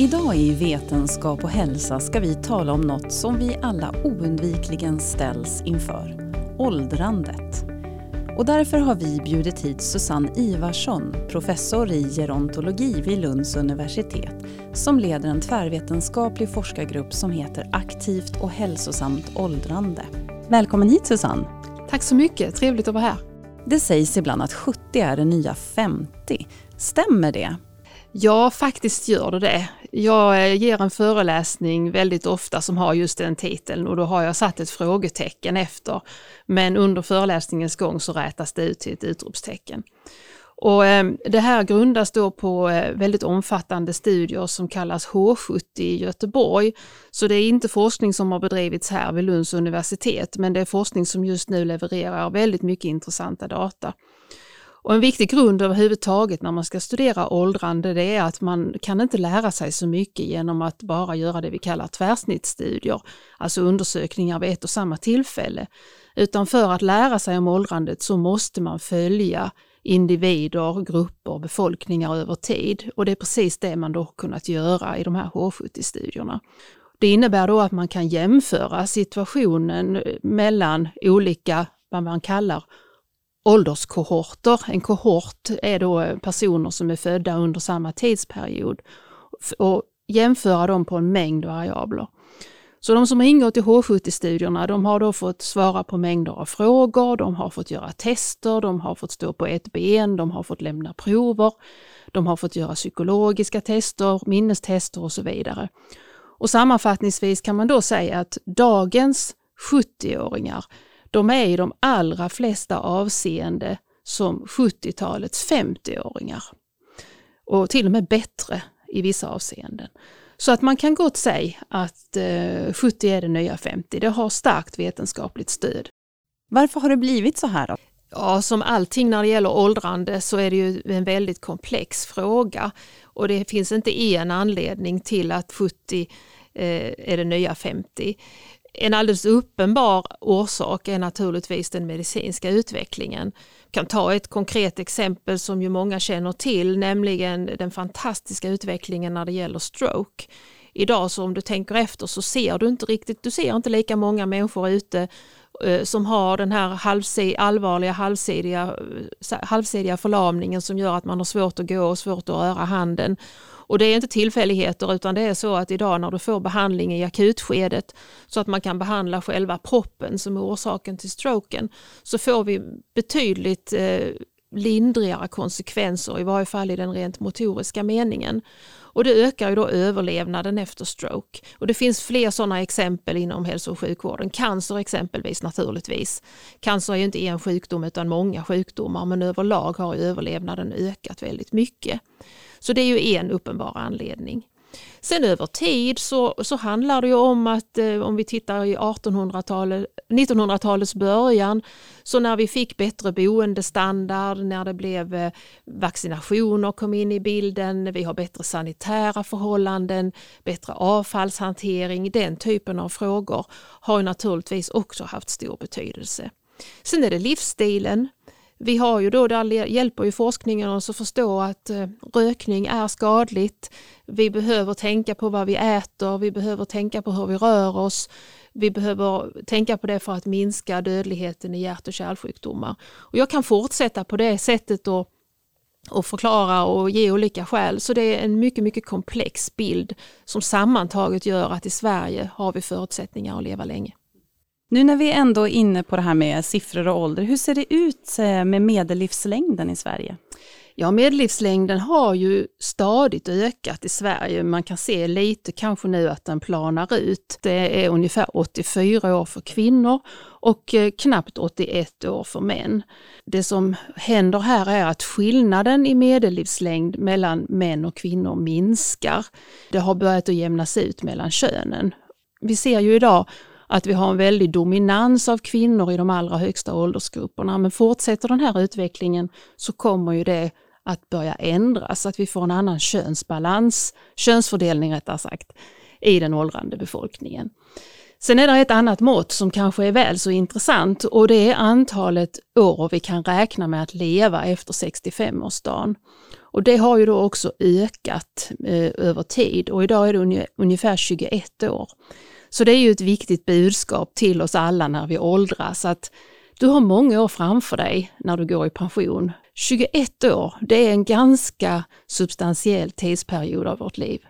Idag i Vetenskap och hälsa ska vi tala om något som vi alla oundvikligen ställs inför. Åldrandet. Och därför har vi bjudit hit Susanne Ivarsson, professor i gerontologi vid Lunds universitet, som leder en tvärvetenskaplig forskargrupp som heter Aktivt och hälsosamt åldrande. Välkommen hit Susanne! Tack så mycket, trevligt att vara här. Det sägs ibland att 70 är det nya 50. Stämmer det? Ja, faktiskt gör det det. Jag eh, ger en föreläsning väldigt ofta som har just den titeln och då har jag satt ett frågetecken efter. Men under föreläsningens gång så rätas det ut till ett utropstecken. Och eh, det här grundas då på eh, väldigt omfattande studier som kallas H70 i Göteborg. Så det är inte forskning som har bedrivits här vid Lunds universitet, men det är forskning som just nu levererar väldigt mycket intressanta data. Och en viktig grund överhuvudtaget när man ska studera åldrande det är att man kan inte lära sig så mycket genom att bara göra det vi kallar tvärsnittsstudier, alltså undersökningar vid ett och samma tillfälle. Utan för att lära sig om åldrandet så måste man följa individer, grupper, befolkningar över tid. Och det är precis det man då kunnat göra i de här H70-studierna. Det innebär då att man kan jämföra situationen mellan olika, vad man kallar ålderskohorter. En kohort är då personer som är födda under samma tidsperiod och jämföra dem på en mängd variabler. Så de som har ingått i H70-studierna de har då fått svara på mängder av frågor, de har fått göra tester, de har fått stå på ett ben, de har fått lämna prover, de har fått göra psykologiska tester, minnestester och så vidare. Och sammanfattningsvis kan man då säga att dagens 70-åringar de är i de allra flesta avseende som 70-talets 50-åringar. Och till och med bättre i vissa avseenden. Så att man kan gott säga att eh, 70 är det nya 50. Det har starkt vetenskapligt stöd. Varför har det blivit så här? Då? Ja, som allting när det gäller åldrande så är det ju en väldigt komplex fråga och det finns inte en anledning till att 70 eh, är det nya 50. En alldeles uppenbar orsak är naturligtvis den medicinska utvecklingen. Jag kan ta ett konkret exempel som ju många känner till, nämligen den fantastiska utvecklingen när det gäller stroke. Idag så om du tänker efter så ser du inte riktigt, du ser inte lika många människor ute eh, som har den här halvsid, allvarliga halvsidiga, eh, halvsidiga förlamningen som gör att man har svårt att gå och svårt att röra handen och det är inte tillfälligheter utan det är så att idag när du får behandling i akutskedet så att man kan behandla själva proppen som är orsaken till stroken så får vi betydligt eh, lindrigare konsekvenser, i varje fall i den rent motoriska meningen. Och det ökar ju då överlevnaden efter stroke. Och det finns fler sådana exempel inom hälso och sjukvården. Cancer exempelvis naturligtvis. Cancer är ju inte en sjukdom utan många sjukdomar men överlag har överlevnaden ökat väldigt mycket. Så det är ju en uppenbar anledning. Sen över tid så, så handlar det ju om att eh, om vi tittar i 1800-talet, 1900-talets början, så när vi fick bättre boendestandard, när det blev eh, vaccinationer kom in i bilden, vi har bättre sanitära förhållanden, bättre avfallshantering, den typen av frågor har naturligtvis också haft stor betydelse. Sen är det livsstilen. Vi har ju då, där hjälper ju forskningen oss att förstå att eh, rökning är skadligt. Vi behöver tänka på vad vi äter, vi behöver tänka på hur vi rör oss. Vi behöver tänka på det för att minska dödligheten i hjärt och kärlsjukdomar. Och jag kan fortsätta på det sättet och, och förklara och ge olika skäl. Så det är en mycket, mycket komplex bild som sammantaget gör att i Sverige har vi förutsättningar att leva länge. Nu när vi ändå är inne på det här med siffror och ålder, hur ser det ut eh, med medellivslängden i Sverige? Ja, medellivslängden har ju stadigt ökat i Sverige. Man kan se lite kanske nu att den planar ut. Det är ungefär 84 år för kvinnor och eh, knappt 81 år för män. Det som händer här är att skillnaden i medellivslängd mellan män och kvinnor minskar. Det har börjat att jämnas ut mellan könen. Vi ser ju idag att vi har en väldig dominans av kvinnor i de allra högsta åldersgrupperna. Men fortsätter den här utvecklingen så kommer ju det att börja ändras, att vi får en annan könsbalans, könsfördelning rättare sagt, i den åldrande befolkningen. Sen är det ett annat mått som kanske är väl så intressant och det är antalet år vi kan räkna med att leva efter 65-årsdagen. Och det har ju då också ökat eh, över tid och idag är det ungefär 21 år. Så det är ju ett viktigt budskap till oss alla när vi åldras att du har många år framför dig när du går i pension. 21 år, det är en ganska substantiell tidsperiod av vårt liv.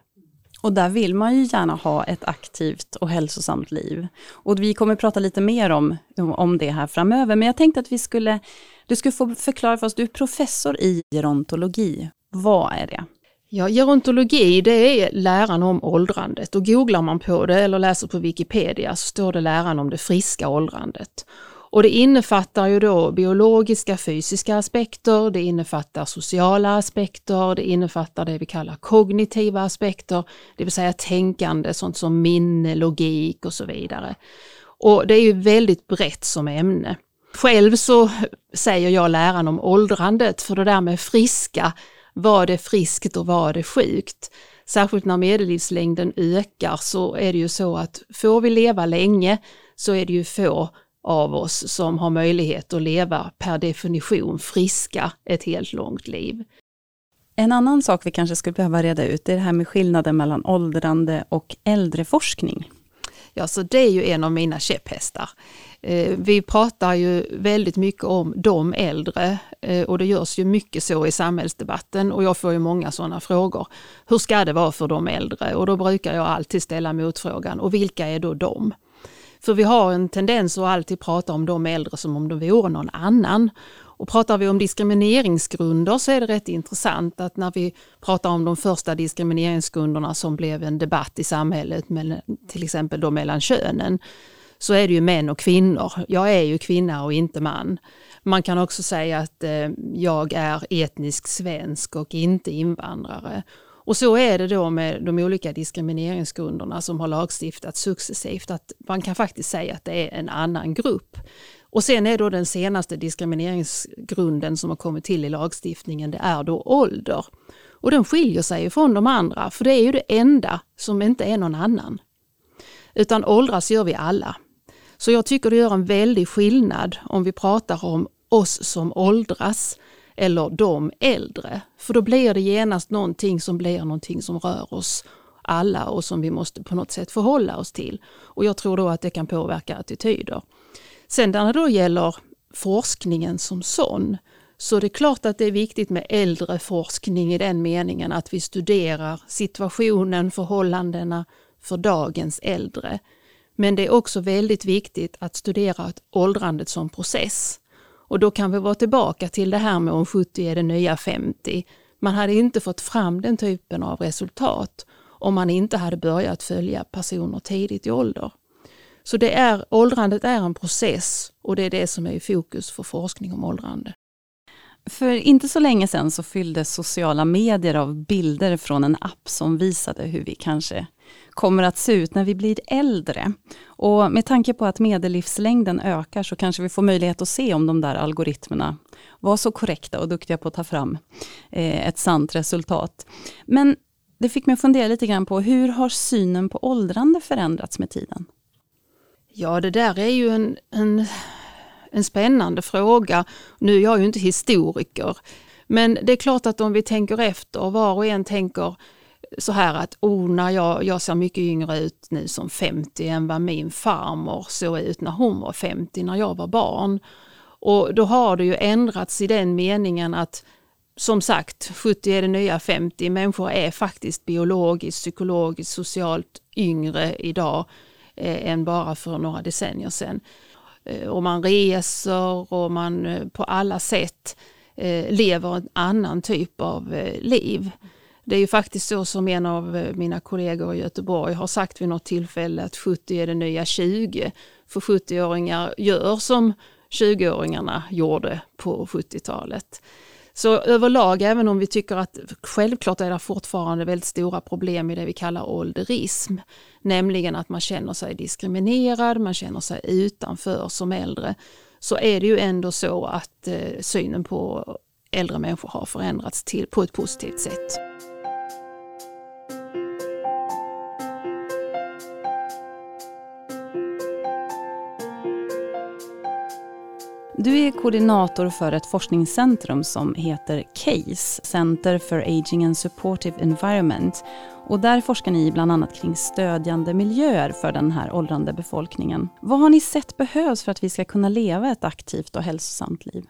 Och där vill man ju gärna ha ett aktivt och hälsosamt liv. Och vi kommer prata lite mer om, om det här framöver, men jag tänkte att vi skulle, du skulle få förklara för oss, du är professor i gerontologi. Vad är det? Ja, gerontologi det är läran om åldrandet och googlar man på det eller läser på Wikipedia så står det läran om det friska åldrandet. Och det innefattar ju då biologiska, fysiska aspekter, det innefattar sociala aspekter, det innefattar det vi kallar kognitiva aspekter, det vill säga tänkande, sånt som minne, logik och så vidare. Och det är ju väldigt brett som ämne. Själv så säger jag läran om åldrandet, för det där med friska, vad är friskt och vad är sjukt? Särskilt när medellivslängden ökar så är det ju så att får vi leva länge så är det ju få av oss som har möjlighet att leva per definition friska ett helt långt liv. En annan sak vi kanske skulle behöva reda ut är det här med skillnaden mellan åldrande och äldreforskning. Ja, så det är ju en av mina käpphästar. Eh, vi pratar ju väldigt mycket om de äldre eh, och det görs ju mycket så i samhällsdebatten och jag får ju många sådana frågor. Hur ska det vara för de äldre? Och då brukar jag alltid ställa motfrågan, och vilka är då de? För vi har en tendens att alltid prata om de äldre som om de vore någon annan. Och pratar vi om diskrimineringsgrunder så är det rätt intressant att när vi pratar om de första diskrimineringsgrunderna som blev en debatt i samhället, till exempel då mellan könen, så är det ju män och kvinnor. Jag är ju kvinna och inte man. Man kan också säga att eh, jag är etnisk svensk och inte invandrare. Och så är det då med de olika diskrimineringsgrunderna som har lagstiftats successivt, att man kan faktiskt säga att det är en annan grupp. Och sen är då den senaste diskrimineringsgrunden som har kommit till i lagstiftningen, det är då ålder. Och den skiljer sig från de andra, för det är ju det enda som inte är någon annan. Utan åldras gör vi alla. Så jag tycker det gör en väldig skillnad om vi pratar om oss som åldras eller de äldre. För då blir det genast någonting som blir någonting som rör oss alla och som vi måste på något sätt förhålla oss till. Och jag tror då att det kan påverka attityder. Sen när det då gäller forskningen som sån så är det klart att det är viktigt med äldreforskning i den meningen att vi studerar situationen, förhållandena för dagens äldre. Men det är också väldigt viktigt att studera åldrandet som process. Och då kan vi vara tillbaka till det här med om 70 är det nya 50. Man hade inte fått fram den typen av resultat om man inte hade börjat följa personer tidigt i ålder. Så det är, åldrandet är en process och det är det som är i fokus för forskning om åldrande. För inte så länge sedan så fylldes sociala medier av bilder från en app som visade hur vi kanske kommer att se ut när vi blir äldre. Och med tanke på att medellivslängden ökar så kanske vi får möjlighet att se om de där algoritmerna var så korrekta och duktiga på att ta fram eh, ett sant resultat. Men det fick mig att fundera lite grann på hur har synen på åldrande förändrats med tiden? Ja, det där är ju en, en, en spännande fråga. Nu är jag ju inte historiker, men det är klart att om vi tänker efter, var och en tänker så här att oh, när jag, jag ser mycket yngre ut nu som 50 än vad min farmor såg ut när hon var 50 när jag var barn. Och då har det ju ändrats i den meningen att som sagt, 70 är det nya 50. Människor är faktiskt biologiskt, psykologiskt, socialt yngre idag eh, än bara för några decennier sedan. Eh, och man reser och man eh, på alla sätt eh, lever en annan typ av eh, liv. Det är ju faktiskt så som en av eh, mina kollegor i Göteborg har sagt vid något tillfälle att 70 är det nya 20. För 70-åringar gör som 20-åringarna gjorde på 70-talet. Så överlag, även om vi tycker att självklart är det fortfarande väldigt stora problem i det vi kallar ålderism, nämligen att man känner sig diskriminerad, man känner sig utanför som äldre, så är det ju ändå så att eh, synen på äldre människor har förändrats till, på ett positivt sätt. Du är koordinator för ett forskningscentrum som heter CASE, Center for Aging and Supportive Environment. Och där forskar ni bland annat kring stödjande miljöer för den här åldrande befolkningen. Vad har ni sett behövs för att vi ska kunna leva ett aktivt och hälsosamt liv?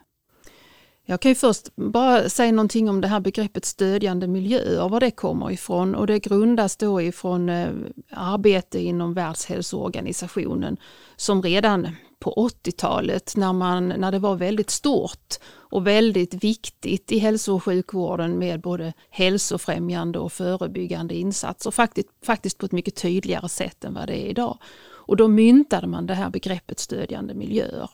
Jag kan ju först bara säga någonting om det här begreppet stödjande miljöer, var det kommer ifrån. Och det grundas då ifrån eh, arbete inom Världshälsoorganisationen som redan på 80-talet när, man, när det var väldigt stort och väldigt viktigt i hälso och sjukvården med både hälsofrämjande och förebyggande insatser, faktiskt, faktiskt på ett mycket tydligare sätt än vad det är idag. Och då myntade man det här begreppet stödjande miljöer.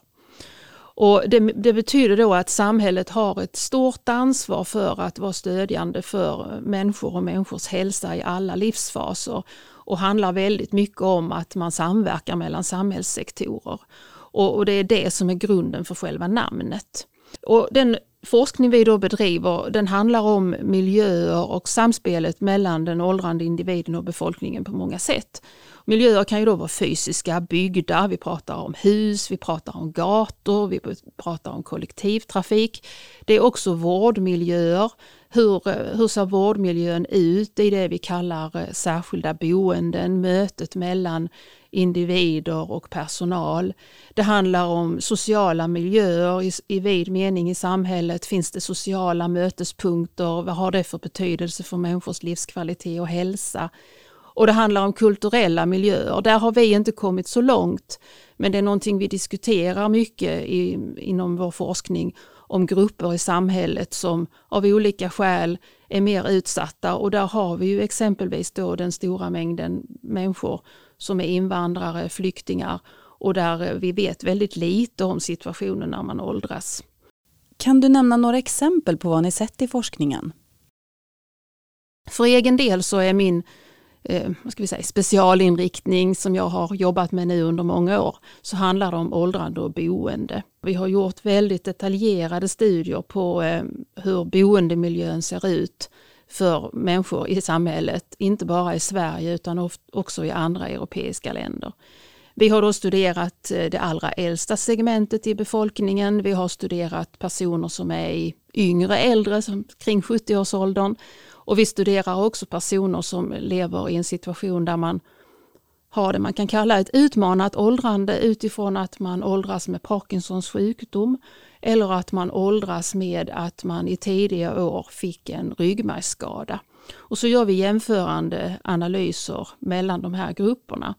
Och det, det, betyder då att samhället har ett stort ansvar för att vara stödjande för människor och människors hälsa i alla livsfaser och handlar väldigt mycket om att man samverkar mellan samhällssektorer. Och, och det är det som är grunden för själva namnet. Och den forskning vi då bedriver den handlar om miljöer och samspelet mellan den åldrande individen och befolkningen på många sätt. Miljöer kan ju då vara fysiska, byggda, vi pratar om hus, vi pratar om gator, vi pratar om kollektivtrafik. Det är också vårdmiljöer. Hur, eh, hur ser vårdmiljön ut i det vi kallar eh, särskilda boenden, mötet mellan individer och personal. Det handlar om sociala miljöer i, i vid mening i samhället. Finns det sociala mötespunkter? Vad har det för betydelse för människors livskvalitet och hälsa? Och det handlar om kulturella miljöer. Där har vi inte kommit så långt. Men det är någonting vi diskuterar mycket i, inom vår forskning om grupper i samhället som av olika skäl är mer utsatta och där har vi ju exempelvis då den stora mängden människor som är invandrare, flyktingar och där vi vet väldigt lite om situationen när man åldras. Kan du nämna några exempel på vad ni sett i forskningen? För egen del så är min eh, vad ska vi säga, specialinriktning som jag har jobbat med nu under många år så handlar det om åldrande och boende. Vi har gjort väldigt detaljerade studier på eh, hur boendemiljön ser ut för människor i samhället, inte bara i Sverige utan också i andra europeiska länder. Vi har då studerat eh, det allra äldsta segmentet i befolkningen. Vi har studerat personer som är i yngre äldre, som kring 70-årsåldern. Och vi studerar också personer som lever i en situation där man har det man kan kalla ett utmanat åldrande utifrån att man åldras med Parkinsons sjukdom eller att man åldras med att man i tidiga år fick en ryggmärgsskada. Och så gör vi jämförande analyser mellan de här grupperna.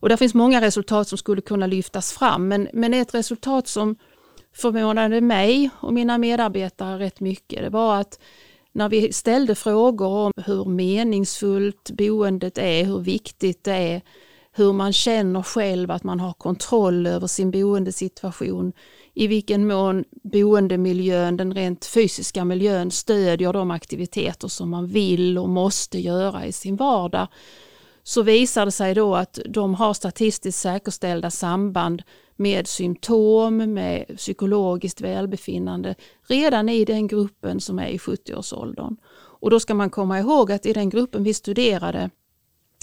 Och där finns många resultat som skulle kunna lyftas fram men, men ett resultat som förvånade mig och mina medarbetare rätt mycket det var att när vi ställde frågor om hur meningsfullt boendet är, hur viktigt det är, hur man känner själv att man har kontroll över sin boendesituation, i vilken mån boendemiljön, den rent fysiska miljön stödjer de aktiviteter som man vill och måste göra i sin vardag, så visar det sig då att de har statistiskt säkerställda samband med symptom, med psykologiskt välbefinnande redan i den gruppen som är i 70-årsåldern. Och då ska man komma ihåg att i den gruppen vi studerade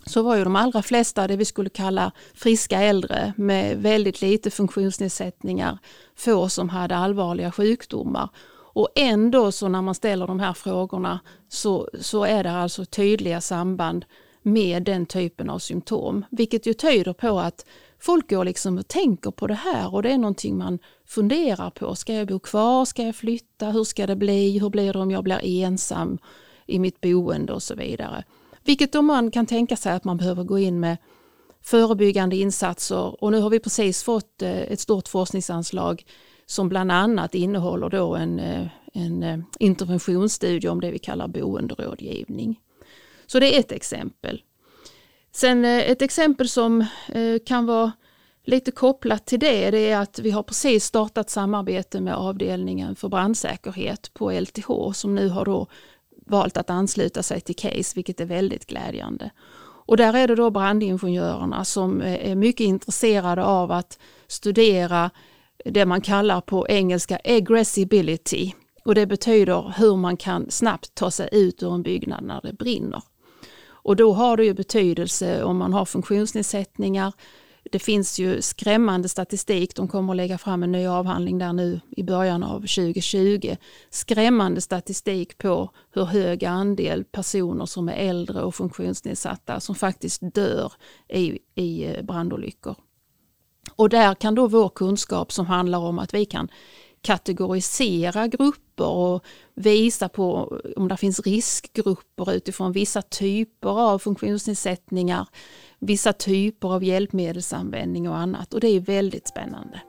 så var ju de allra flesta det vi skulle kalla friska äldre med väldigt lite funktionsnedsättningar, få som hade allvarliga sjukdomar. Och ändå så när man ställer de här frågorna så, så är det alltså tydliga samband med den typen av symptom. Vilket ju tyder på att folk går liksom och tänker på det här och det är någonting man funderar på. Ska jag bo kvar? Ska jag flytta? Hur ska det bli? Hur blir det om jag blir ensam i mitt boende och så vidare. Vilket då man kan tänka sig att man behöver gå in med förebyggande insatser och nu har vi precis fått eh, ett stort forskningsanslag som bland annat innehåller då en, eh, en eh, interventionsstudie om det vi kallar boenderådgivning. Så det är ett exempel. Sen eh, ett exempel som eh, kan vara lite kopplat till det, det är att vi har precis startat samarbete med avdelningen för brandsäkerhet på LTH som nu har då valt att ansluta sig till CASE, vilket är väldigt glädjande. Och där är det då brandingenjörerna som eh, är mycket intresserade av att studera det man kallar på engelska aggressibility. Och det betyder hur man kan snabbt ta sig ut ur en byggnad när det brinner. Och då har det ju betydelse om man har funktionsnedsättningar, Det finns ju skrämmande statistik, de kommer att lägga fram en ny avhandling där nu i början av 2020. Skrämmande statistik på hur hög andel personer som är äldre och funktionsnedsatta som faktiskt dör i, i eh, brandolyckor. Och där kan då vår kunskap som handlar om att vi kan kategorisera grupper och visa på om det finns riskgrupper utifrån vissa typer av funktionsnedsättningar, vissa typer av hjälpmedelsanvändning och annat. Och det är väldigt spännande.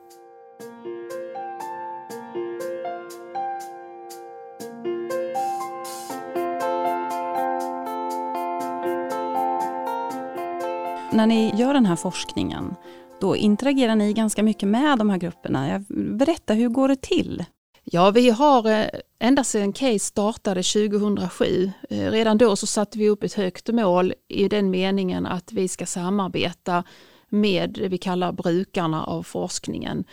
När ni gör den här forskningen, då interagerar ni ganska mycket med de här grupperna. Berätta, hur går det till? Ja, vi har eh, ända sedan Case startade 2007, eh, redan då så satte vi upp ett högt mål i den meningen att vi ska samarbeta med det vi kallar brukarna av forskningen,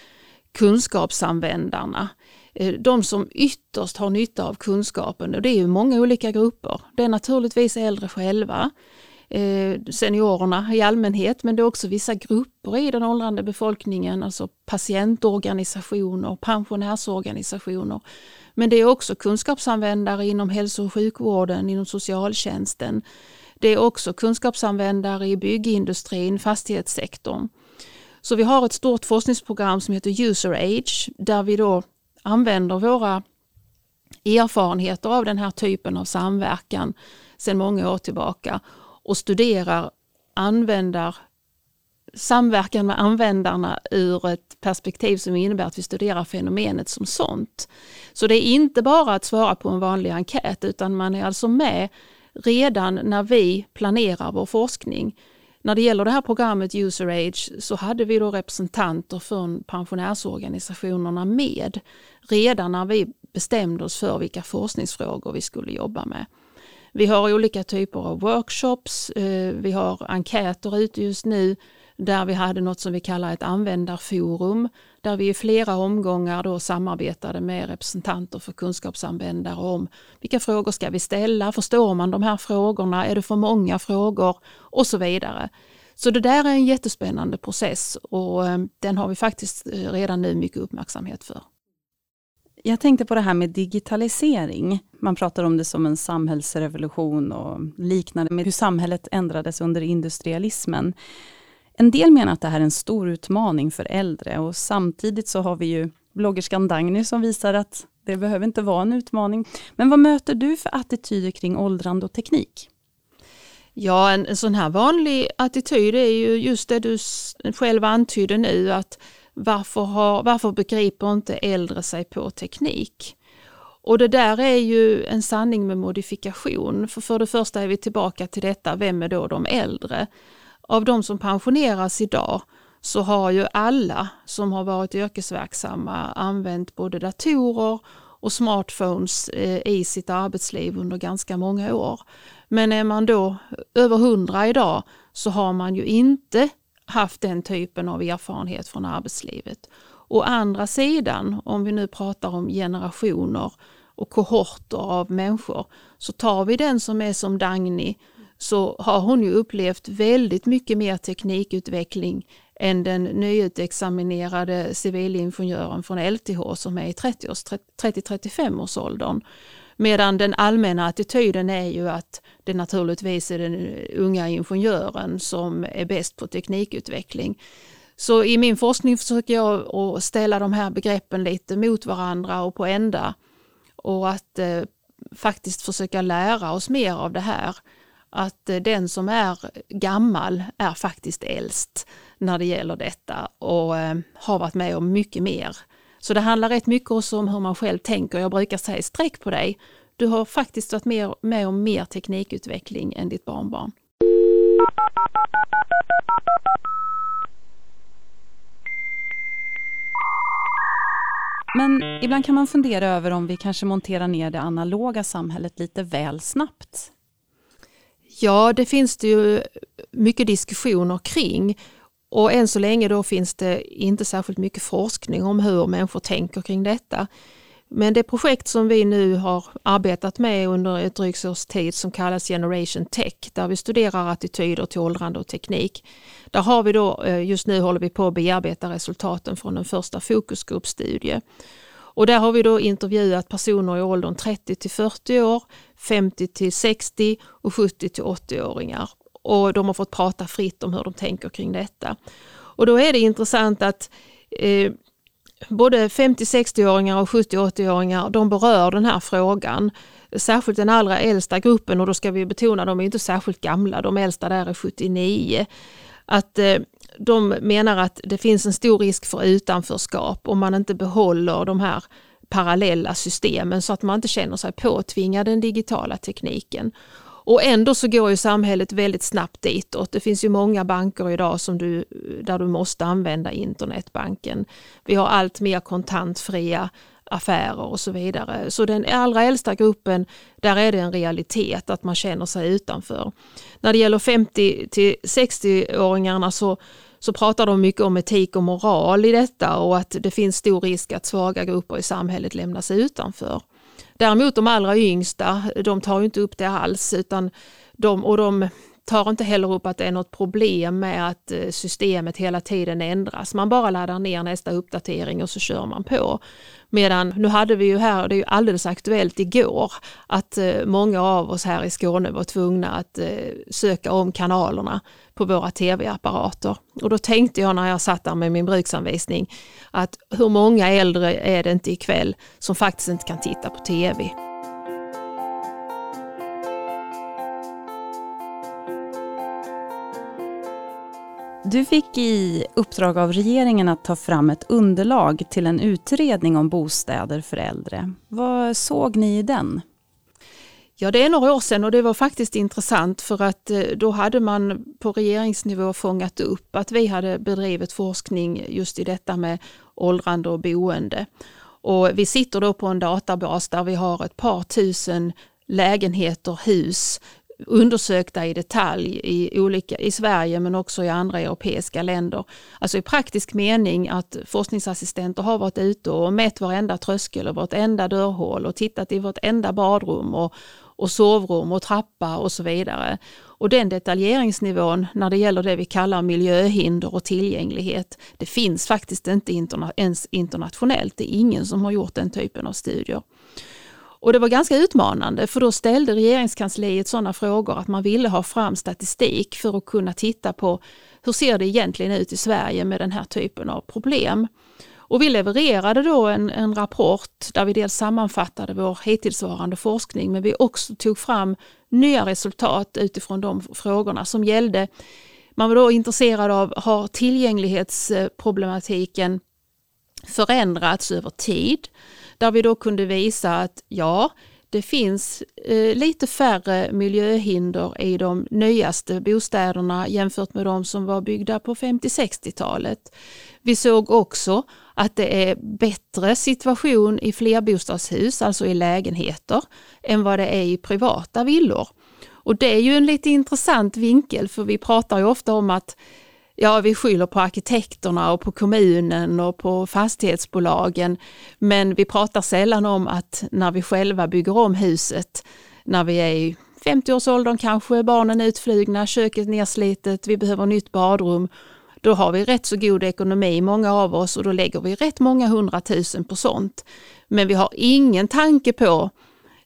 kunskapsanvändarna. Eh, de som ytterst har nytta av kunskapen och det är ju många olika grupper. Det är naturligtvis äldre själva, Eh, seniorerna i allmänhet, men det är också vissa grupper i den åldrande befolkningen, alltså patientorganisationer, pensionärsorganisationer. Men det är också kunskapsanvändare inom hälso och sjukvården, inom socialtjänsten. Det är också kunskapsanvändare i byggindustrin, fastighetssektorn. Så vi har ett stort forskningsprogram som heter User Age där vi då använder våra erfarenheter av den här typen av samverkan sedan många år tillbaka och studerar användar, samverkan med användarna ur ett perspektiv som innebär att vi studerar fenomenet som sånt. Så det är inte bara att svara på en vanlig enkät utan man är alltså med redan när vi planerar vår forskning. När det gäller det här programmet User Age så hade vi då representanter från pensionärsorganisationerna med redan när vi bestämde oss för vilka forskningsfrågor vi skulle jobba med. Vi har olika typer av workshops, eh, vi har enkäter ute just nu där vi hade något som vi kallar ett användarforum där vi i flera omgångar då samarbetade med representanter för kunskapsanvändare om vilka frågor ska vi ställa, förstår man de här frågorna, är det för många frågor och så vidare. Så det där är en jättespännande process och eh, den har vi faktiskt eh, redan nu mycket uppmärksamhet för. Jag tänkte på det här med digitalisering. Man pratar om det som en samhällsrevolution och liknande med hur samhället ändrades under industrialismen. En del menar att det här är en stor utmaning för äldre och samtidigt så har vi ju bloggerskan Dagny som visar att det behöver inte vara en utmaning. Men vad möter du för attityder kring åldrande och teknik? Ja, en, en sån här vanlig attityd är ju just det du själv antyder nu att varför, har, varför begriper inte äldre sig på teknik? Och det där är ju en sanning med modifikation. För, för det första är vi tillbaka till detta, vem är då de äldre? Av de som pensioneras idag så har ju alla som har varit yrkesverksamma använt både datorer och smartphones eh, i sitt arbetsliv under ganska många år. Men är man då över hundra idag så har man ju inte haft den typen av erfarenhet från arbetslivet. Å andra sidan, om vi nu pratar om generationer och kohorter av människor, så tar vi den som är som Dagny så har hon ju upplevt väldigt mycket mer teknikutveckling än den nyutexaminerade civilingenjören från LTH som är i 30-35 års åldern. Medan den allmänna attityden är ju att det naturligtvis är den unga ingenjören som är bäst på teknikutveckling. Så i min forskning försöker jag att ställa de här begreppen lite mot varandra och på ända. Och att eh, faktiskt försöka lära oss mer av det här. Att eh, den som är gammal är faktiskt äldst när det gäller detta och eh, har varit med om mycket mer så det handlar rätt mycket också om hur man själv tänker. Jag brukar säga sträck på dig. Du har faktiskt varit med, med om mer teknikutveckling än ditt barnbarn. Men ibland kan man fundera över om vi kanske monterar ner det analoga samhället lite väl snabbt. Ja, det finns det ju mycket diskussioner kring och än så länge då finns det inte särskilt mycket forskning om hur människor tänker kring detta. Men det projekt som vi nu har arbetat med under ett drygt års tid som kallas Generation Tech, där vi studerar attityder till åldrande och teknik. Där har vi då, eh, just nu håller vi på att bearbeta resultaten från en första fokusgruppstudie. Och där har vi då intervjuat personer i åldern 30 till 40 år, 50 till 60 och 70 till 80-åringar. Och de har fått prata fritt om hur de tänker kring detta. Och då är det intressant att eh, både 50-60-åringar och 70-80-åringar de berör den här frågan. Särskilt den allra äldsta gruppen och då ska vi betona de är inte särskilt gamla, de äldsta där är 79. Att eh, de menar att det finns en stor risk för utanförskap om man inte behåller de här parallella systemen så att man inte känner sig påtvingad den digitala tekniken. Och ändå så går ju samhället väldigt snabbt ditåt. Det finns ju många banker idag som du, där du måste använda internetbanken. Vi har allt mer kontantfria affärer och så vidare. Så den allra äldsta gruppen, där är det en realitet att man känner sig utanför. När det gäller 50 till 60-åringarna så, så pratar de mycket om etik och moral i detta och att det finns stor risk att svaga grupper i samhället lämnas utanför. Däremot de allra yngsta, de tar inte upp det alls utan de, och de tar inte heller upp att det är något problem med att eh, systemet hela tiden ändras. Man bara laddar ner nästa uppdatering och så kör man på. Medan nu hade vi ju här, det är ju alldeles aktuellt igår, att eh, många av oss här i Skåne var tvungna att eh, söka om kanalerna på våra tv-apparater. Och då tänkte jag när jag satt där med min bruksanvisning att hur många äldre är det inte ikväll som faktiskt inte kan titta på tv? Du fick i uppdrag av regeringen att ta fram ett underlag till en utredning om bostäder för äldre. Vad såg ni i den? Ja, det är några år sedan och det var faktiskt intressant för att eh, då hade man på regeringsnivå fångat upp att vi hade bedrivit forskning just i detta med åldrande och boende. Och vi sitter då på en databas där vi har ett par tusen lägenheter, hus undersökta i detalj i, olika, i Sverige men också i andra europeiska länder. Alltså i praktisk mening att forskningsassistenter har varit ute och mätt varenda tröskel och vartenda dörrhål och tittat i vartenda badrum och, och sovrum och trappa och så vidare. Och den detaljeringsnivån när det gäller det vi kallar miljöhinder och tillgänglighet, det finns faktiskt inte interna ens internationellt. Det är ingen som har gjort den typen av studier. Och det var ganska utmanande för då ställde regeringskansliet sådana frågor att man ville ha fram statistik för att kunna titta på hur ser det egentligen ut i Sverige med den här typen av problem. Och vi levererade då en, en rapport där vi dels sammanfattade vår hittillsvarande forskning men vi också tog fram nya resultat utifrån de frågorna som gällde, man var då intresserad av, har tillgänglighetsproblematiken förändrats över tid? Där vi då kunde visa att ja, det finns eh, lite färre miljöhinder i de nyaste bostäderna jämfört med de som var byggda på 50-60-talet. Vi såg också att det är bättre situation i flerbostadshus, alltså i lägenheter, än vad det är i privata villor. Och det är ju en lite intressant vinkel för vi pratar ju ofta om att ja, vi skyller på arkitekterna och på kommunen och på fastighetsbolagen. Men vi pratar sällan om att när vi själva bygger om huset, när vi är i 50-årsåldern kanske, barnen är utflugna, köket nerslitet, vi behöver nytt badrum. Då har vi rätt så god ekonomi, många av oss, och då lägger vi rätt många hundratusen på sånt. Men vi har ingen tanke på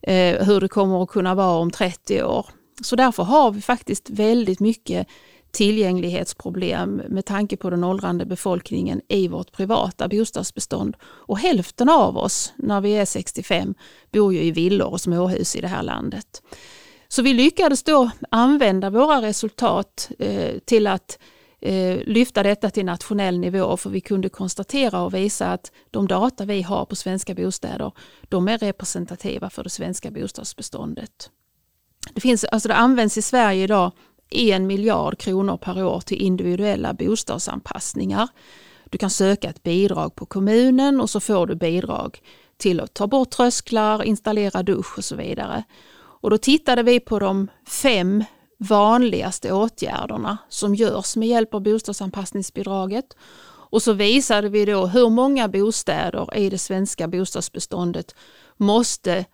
eh, hur det kommer att kunna vara om 30 år. Så därför har vi faktiskt väldigt mycket tillgänglighetsproblem med tanke på den åldrande befolkningen i vårt privata bostadsbestånd. Och hälften av oss när vi är 65 bor ju i villor och småhus i det här landet. Så vi lyckades då använda våra resultat eh, till att eh, lyfta detta till nationell nivå för vi kunde konstatera och visa att de data vi har på svenska bostäder de är representativa för det svenska bostadsbeståndet. Det, finns, alltså det används i Sverige idag en miljard kronor per år till individuella bostadsanpassningar. Du kan söka ett bidrag på kommunen och så får du bidrag till att ta bort trösklar, installera dusch och så vidare. Och då tittade vi på de fem vanligaste åtgärderna som görs med hjälp av bostadsanpassningsbidraget. Och så visade vi då hur många bostäder i det svenska bostadsbeståndet måste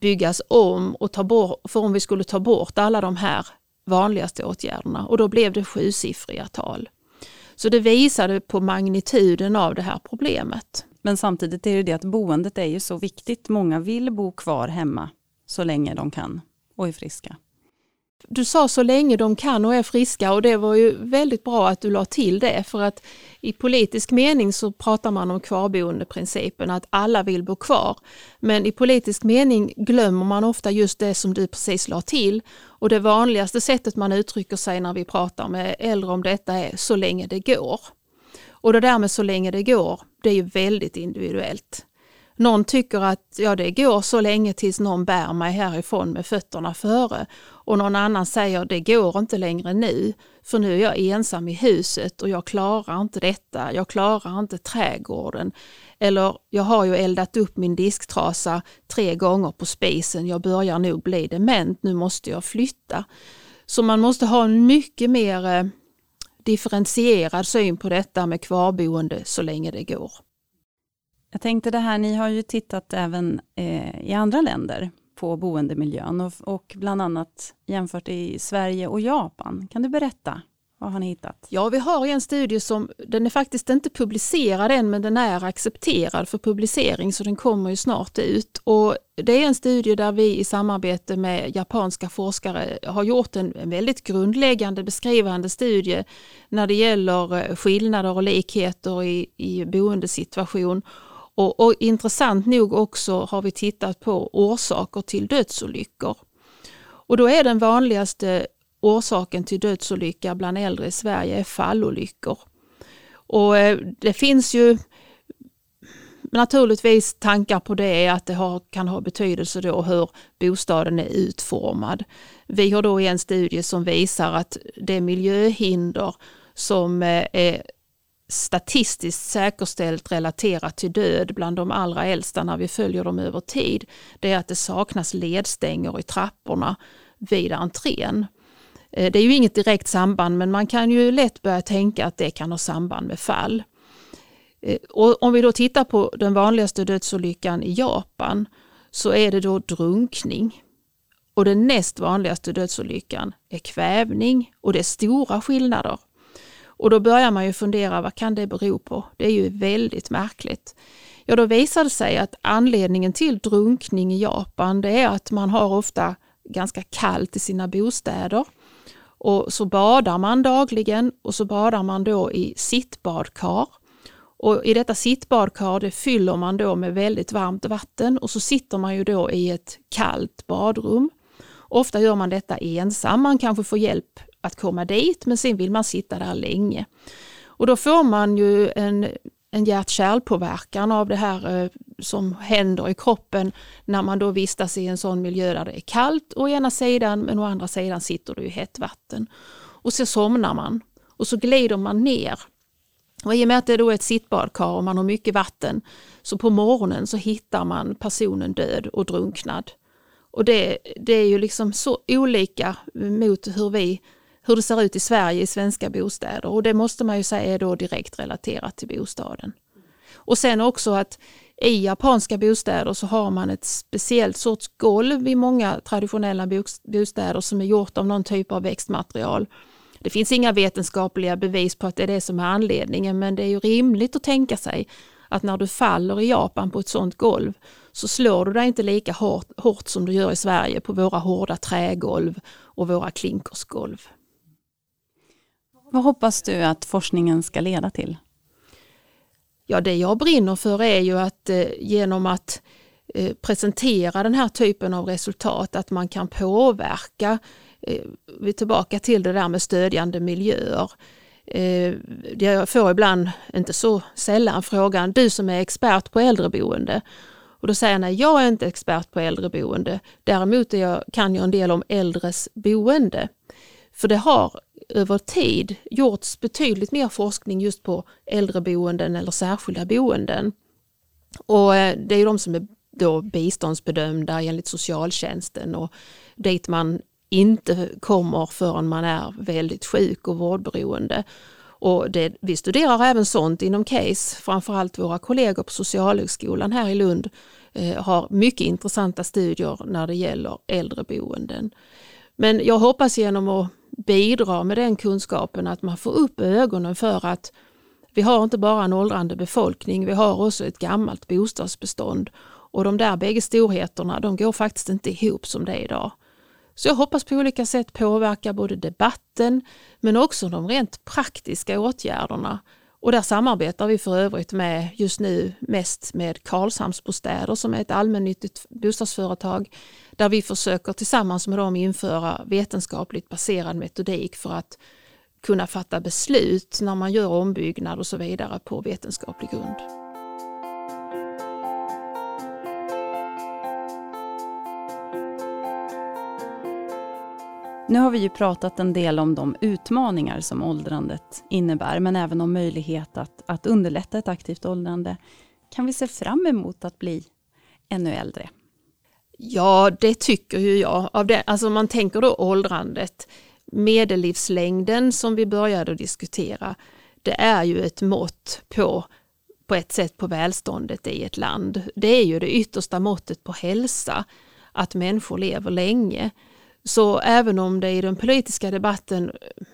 byggas om och ta bort, för om vi skulle ta bort alla de här vanligaste åtgärderna och då blev det sjusiffriga tal. Så det visade på magnituden av det här problemet. Men samtidigt är det det att boendet är ju så viktigt. Många vill bo kvar hemma så länge de kan och är friska. Du sa så länge de kan och är friska och det var ju väldigt bra att du la till det för att i politisk mening så pratar man om kvarboendeprincipen, att alla vill bo kvar. Men i politisk mening glömmer man ofta just det som du precis la till och det vanligaste sättet man uttrycker sig när vi pratar med äldre om detta är så länge det går. Och det där med så länge det går, det är ju väldigt individuellt. Någon tycker att ja, det går så länge tills någon bär mig härifrån med fötterna före och någon annan säger det går inte längre nu för nu är jag ensam i huset och jag klarar inte detta, jag klarar inte trädgården. Eller jag har ju eldat upp min disktrasa tre gånger på spisen, jag börjar nog bli dement, nu måste jag flytta. Så man måste ha en mycket mer eh, differentierad syn på detta med kvarboende så länge det går. Jag tänkte det här, ni har ju tittat även eh, i andra länder på boendemiljön och, och bland annat jämfört i Sverige och Japan. Kan du berätta? Vad har ni hittat? Ja, vi har en studie som, den är faktiskt inte publicerad än, men den är accepterad för publicering, så den kommer ju snart ut. Och det är en studie där vi i samarbete med japanska forskare har gjort en, väldigt grundläggande beskrivande studie när det gäller eh, skillnader och likheter i, i boendesituation och, och, intressant nog också har vi tittat på orsaker till dödsolyckor. Och då är den vanligaste orsaken till dödsolycka bland äldre i Sverige är fallolyckor. Och eh, det finns ju naturligtvis tankar på det, att det har, kan ha betydelse då hur bostaden är utformad. Vi har då en studie som visar att det miljöhinder som eh, är statistiskt säkerställt relaterat till död bland de allra äldsta när vi följer dem över tid, det är att det saknas ledstänger i trapporna vid entrén. Eh, det är ju inget direkt samband men man kan ju lätt börja tänka att det kan ha samband med fall. Eh, och om vi då tittar på den vanligaste dödsolyckan i Japan så är det då drunkning. Och den näst vanligaste dödsolyckan är kvävning och det är stora skillnader. Och då börjar man ju fundera, vad kan det bero på? Det är ju väldigt märkligt. Ja, då visar det sig att anledningen till drunkning i Japan, det är att man har ofta ganska kallt i sina bostäder. Och så badar man dagligen och så badar man då i sittbadkar. Och I detta sittbadkar det fyller man då med väldigt varmt vatten och så sitter man ju då i ett kallt badrum. Ofta gör man detta ensam, man kanske får hjälp att komma dit men sen vill man sitta där länge. Och då får man ju en, en hjärt-kärlpåverkan av det här eh, som händer i kroppen när man då vistas i en sån miljö där det är kallt å ena sidan men å andra sidan sitter det ju hett vatten. Och så somnar man och så glider man ner. Och I och med att det då är ett sittbadkar och man har mycket vatten så på morgonen så hittar man personen död och drunknad. Och det, det är ju liksom så olika mot hur vi hur det ser ut i Sverige i svenska bostäder och det måste man ju säga är då direkt relaterat till bostaden. Och sen också att i japanska bostäder så har man ett speciellt sorts golv i många traditionella bostäder som är gjort av någon typ av växtmaterial. Det finns inga vetenskapliga bevis på att det är det som är anledningen men det är ju rimligt att tänka sig att när du faller i Japan på ett sånt golv så slår du dig inte lika hårt, hårt som du gör i Sverige på våra hårda trägolv och våra klinkersgolv. Vad hoppas du att forskningen ska leda till? Ja, det jag brinner för är ju att eh, genom att eh, presentera den här typen av resultat, att man kan påverka, eh, vi är tillbaka till det där med stödjande miljöer. Eh, jag får ibland, inte så sällan, frågan, du som är expert på äldreboende, och då säger jag, nej jag är inte expert på äldreboende, däremot jag, kan jag en del om äldres boende. För det har över tid gjorts betydligt mer forskning just på äldreboenden eller särskilda boenden. Och eh, det är de som är då biståndsbedömda enligt socialtjänsten och dit man inte kommer förrän man är väldigt sjuk och vårdberoende. Och det, vi studerar även sånt inom CASE, framförallt våra kollegor på Socialhögskolan här i Lund eh, har mycket intressanta studier när det gäller äldreboenden. Men jag hoppas genom att bidra med den kunskapen att man får upp ögonen för att vi har inte bara en åldrande befolkning, vi har också ett gammalt bostadsbestånd och de där bägge storheterna de går faktiskt inte ihop som det är idag. Så jag hoppas på olika sätt påverka både debatten men också de rent praktiska åtgärderna. Och där samarbetar vi för övrigt med just nu mest med Karlshamnsbostäder som är ett allmännyttigt bostadsföretag där vi försöker tillsammans med dem införa vetenskapligt baserad metodik för att kunna fatta beslut när man gör ombyggnad och så vidare på vetenskaplig grund. Nu har vi ju pratat en del om de utmaningar som åldrandet innebär, men även om möjlighet att, att underlätta ett aktivt åldrande. Kan vi se fram emot att bli ännu äldre? Ja, det tycker ju jag. Av det, alltså man tänker då åldrandet, medellivslängden som vi började diskutera, det är ju ett mått på på ett sätt på välståndet i ett land. Det är ju det yttersta måttet på hälsa, att människor lever länge. Så även om det i den politiska debatten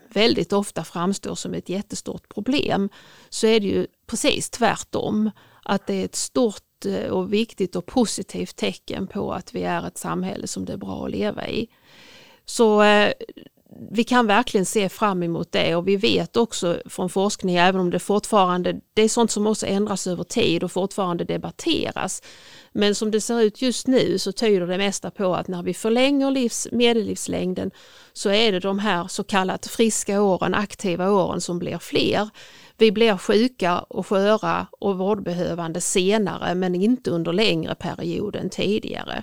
väldigt ofta framstår som ett jättestort problem så är det ju precis tvärtom. Att det är ett stort Eh, och viktigt och positivt tecken på att vi är ett samhälle som det är bra att leva i. Så eh, vi kan verkligen se fram emot det och vi vet också från forskning, även om det fortfarande, det är sånt som också ändras över tid och fortfarande debatteras. Men som det ser ut just nu så tyder det mesta på att när vi förlänger livs, medellivslängden så är det de här så kallat friska åren, aktiva åren som blir fler. Vi blir sjuka och sköra och vårdbehövande senare men inte under längre period än tidigare.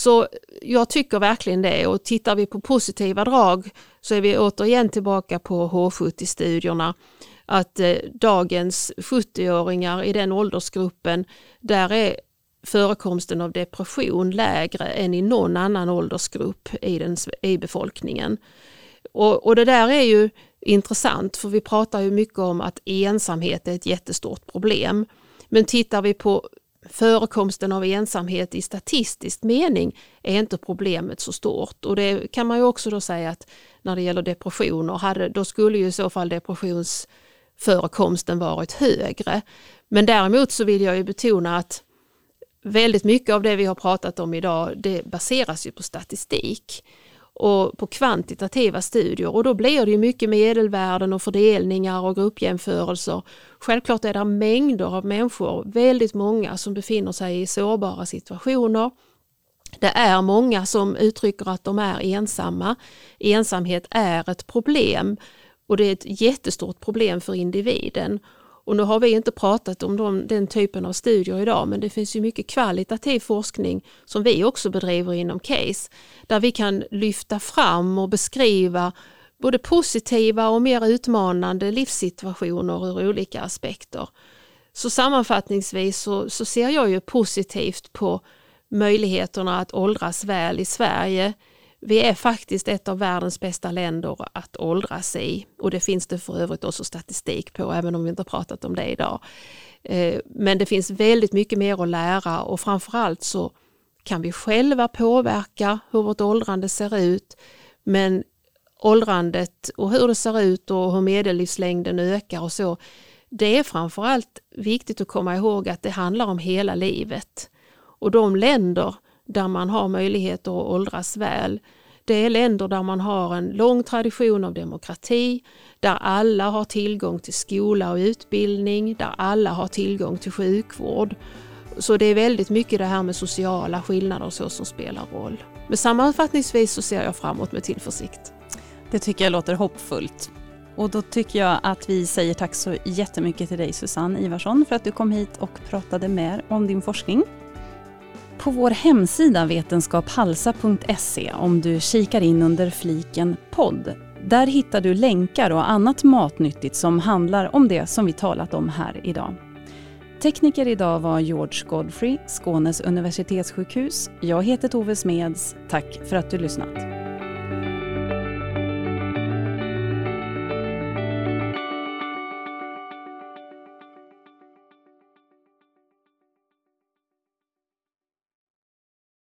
Så jag tycker verkligen det och tittar vi på positiva drag så är vi återigen tillbaka på H70-studierna. Att eh, dagens 70-åringar i den åldersgruppen, där är förekomsten av depression lägre än i någon annan åldersgrupp i, den, i befolkningen. Och, och det där är ju intressant för vi pratar ju mycket om att ensamhet är ett jättestort problem. Men tittar vi på förekomsten av ensamhet i statistisk mening är inte problemet så stort. Och det kan man ju också då säga att när det gäller depressioner, hade, då skulle ju i så fall depressionsförekomsten varit högre. Men däremot så vill jag ju betona att väldigt mycket av det vi har pratat om idag det baseras ju på statistik och på kvantitativa studier och då blir det ju mycket medelvärden och fördelningar och gruppjämförelser. Självklart är det mängder av människor, väldigt många som befinner sig i sårbara situationer. Det är många som uttrycker att de är ensamma. Ensamhet är ett problem och det är ett jättestort problem för individen. Och nu har vi inte pratat om de, den typen av studier idag men det finns ju mycket kvalitativ forskning som vi också bedriver inom CASE där vi kan lyfta fram och beskriva både positiva och mer utmanande livssituationer ur olika aspekter. Så sammanfattningsvis så, så ser jag ju positivt på möjligheterna att åldras väl i Sverige vi är faktiskt ett av världens bästa länder att åldras i och det finns det för övrigt också statistik på även om vi inte pratat om det idag. Eh, men det finns väldigt mycket mer att lära och framförallt så kan vi själva påverka hur vårt åldrande ser ut. Men åldrandet och hur det ser ut och hur medellivslängden ökar och så. Det är framförallt viktigt att komma ihåg att det handlar om hela livet. Och de länder där man har möjlighet att åldras väl. Det är länder där man har en lång tradition av demokrati, där alla har tillgång till skola och utbildning, där alla har tillgång till sjukvård. Så det är väldigt mycket det här med sociala skillnader och så som spelar roll. Men sammanfattningsvis så ser jag framåt med tillförsikt. Det tycker jag låter hoppfullt. Och då tycker jag att vi säger tack så jättemycket till dig Susanne Ivarsson för att du kom hit och pratade mer om din forskning på vår hemsida vetenskaphalsa.se om du kikar in under fliken podd. Där hittar du länkar och annat matnyttigt som handlar om det som vi talat om här idag. Tekniker idag var George Godfrey, Skånes universitetssjukhus. Jag heter Tove Smeds. Tack för att du lyssnat.